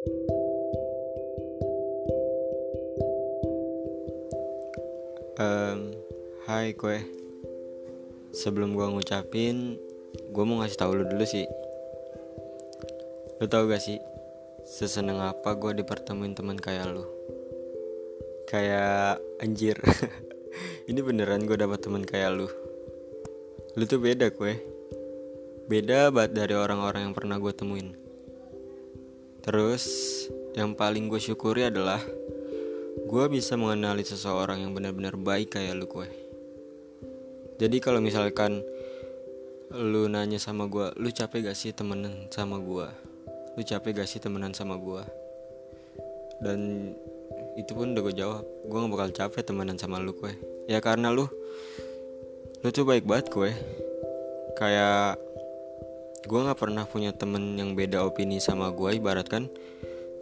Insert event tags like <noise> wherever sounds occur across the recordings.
Um, hai gue Sebelum gue ngucapin Gue mau ngasih tahu lu dulu sih. Lu tau gak sih Seseneng apa gue dipertemuin teman kayak lu? Kayak anjir. <laughs> Ini beneran gue dapet teman kayak lu? Lu tuh beda gue Beda banget dari orang-orang yang pernah gue temuin Terus Yang paling gue syukuri adalah gue bisa mengenali seseorang yang benar-benar baik kayak lu gue jadi kalau misalkan lu nanya sama gue lu capek gak sih temenan sama gue lu capek gak sih temenan sama gue dan itu pun udah gue jawab gue gak bakal capek temenan sama lu gue ya karena lu lu tuh baik banget gue kayak gue nggak pernah punya temen yang beda opini sama gue ibaratkan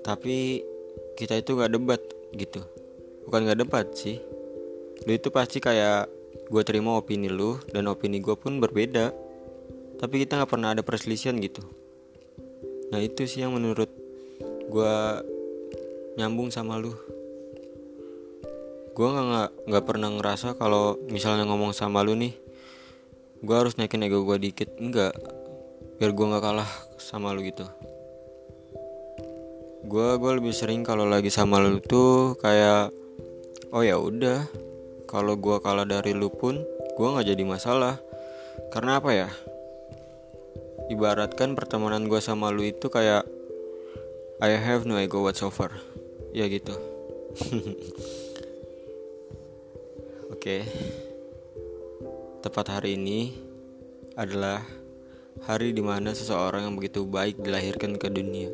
tapi kita itu gak debat gitu. Bukan gak debat sih. Lu itu pasti kayak gue terima opini lu dan opini gue pun berbeda. Tapi kita nggak pernah ada perselisihan gitu. Nah itu sih yang menurut gue nyambung sama lu. Gue nggak nggak pernah ngerasa kalau misalnya ngomong sama lu nih gue harus naikin ego gue dikit. Enggak biar gue nggak kalah sama lu gitu. Gue gue lebih sering kalau lagi sama lu tuh kayak oh ya udah kalau gue kalah dari lu pun gue nggak jadi masalah. Karena apa ya? Ibaratkan pertemanan gue sama lu itu kayak I have no ego whatsoever. Ya gitu. <laughs> Oke. Okay. tepat hari ini adalah hari di mana seseorang yang begitu baik dilahirkan ke dunia.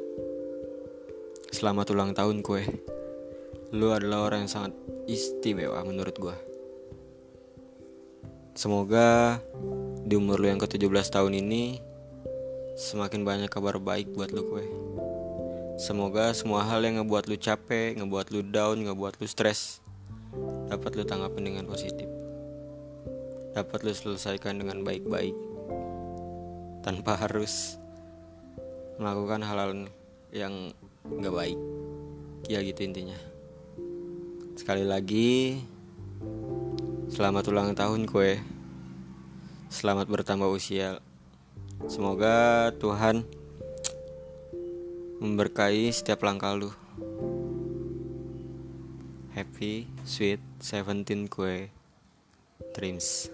Selamat ulang tahun kue. Lu adalah orang yang sangat istimewa menurut gue Semoga di umur lu yang ke-17 tahun ini Semakin banyak kabar baik buat lu kue. Semoga semua hal yang ngebuat lu capek, ngebuat lu down, ngebuat lu stres Dapat lu tanggapin dengan positif. Dapat lu selesaikan dengan baik-baik Tanpa harus melakukan hal-hal yang nggak baik. Ya gitu intinya. Sekali lagi selamat ulang tahun kue. Selamat bertambah usia. Semoga Tuhan memberkahi setiap langkah lu. Happy sweet seventeen kue. Dreams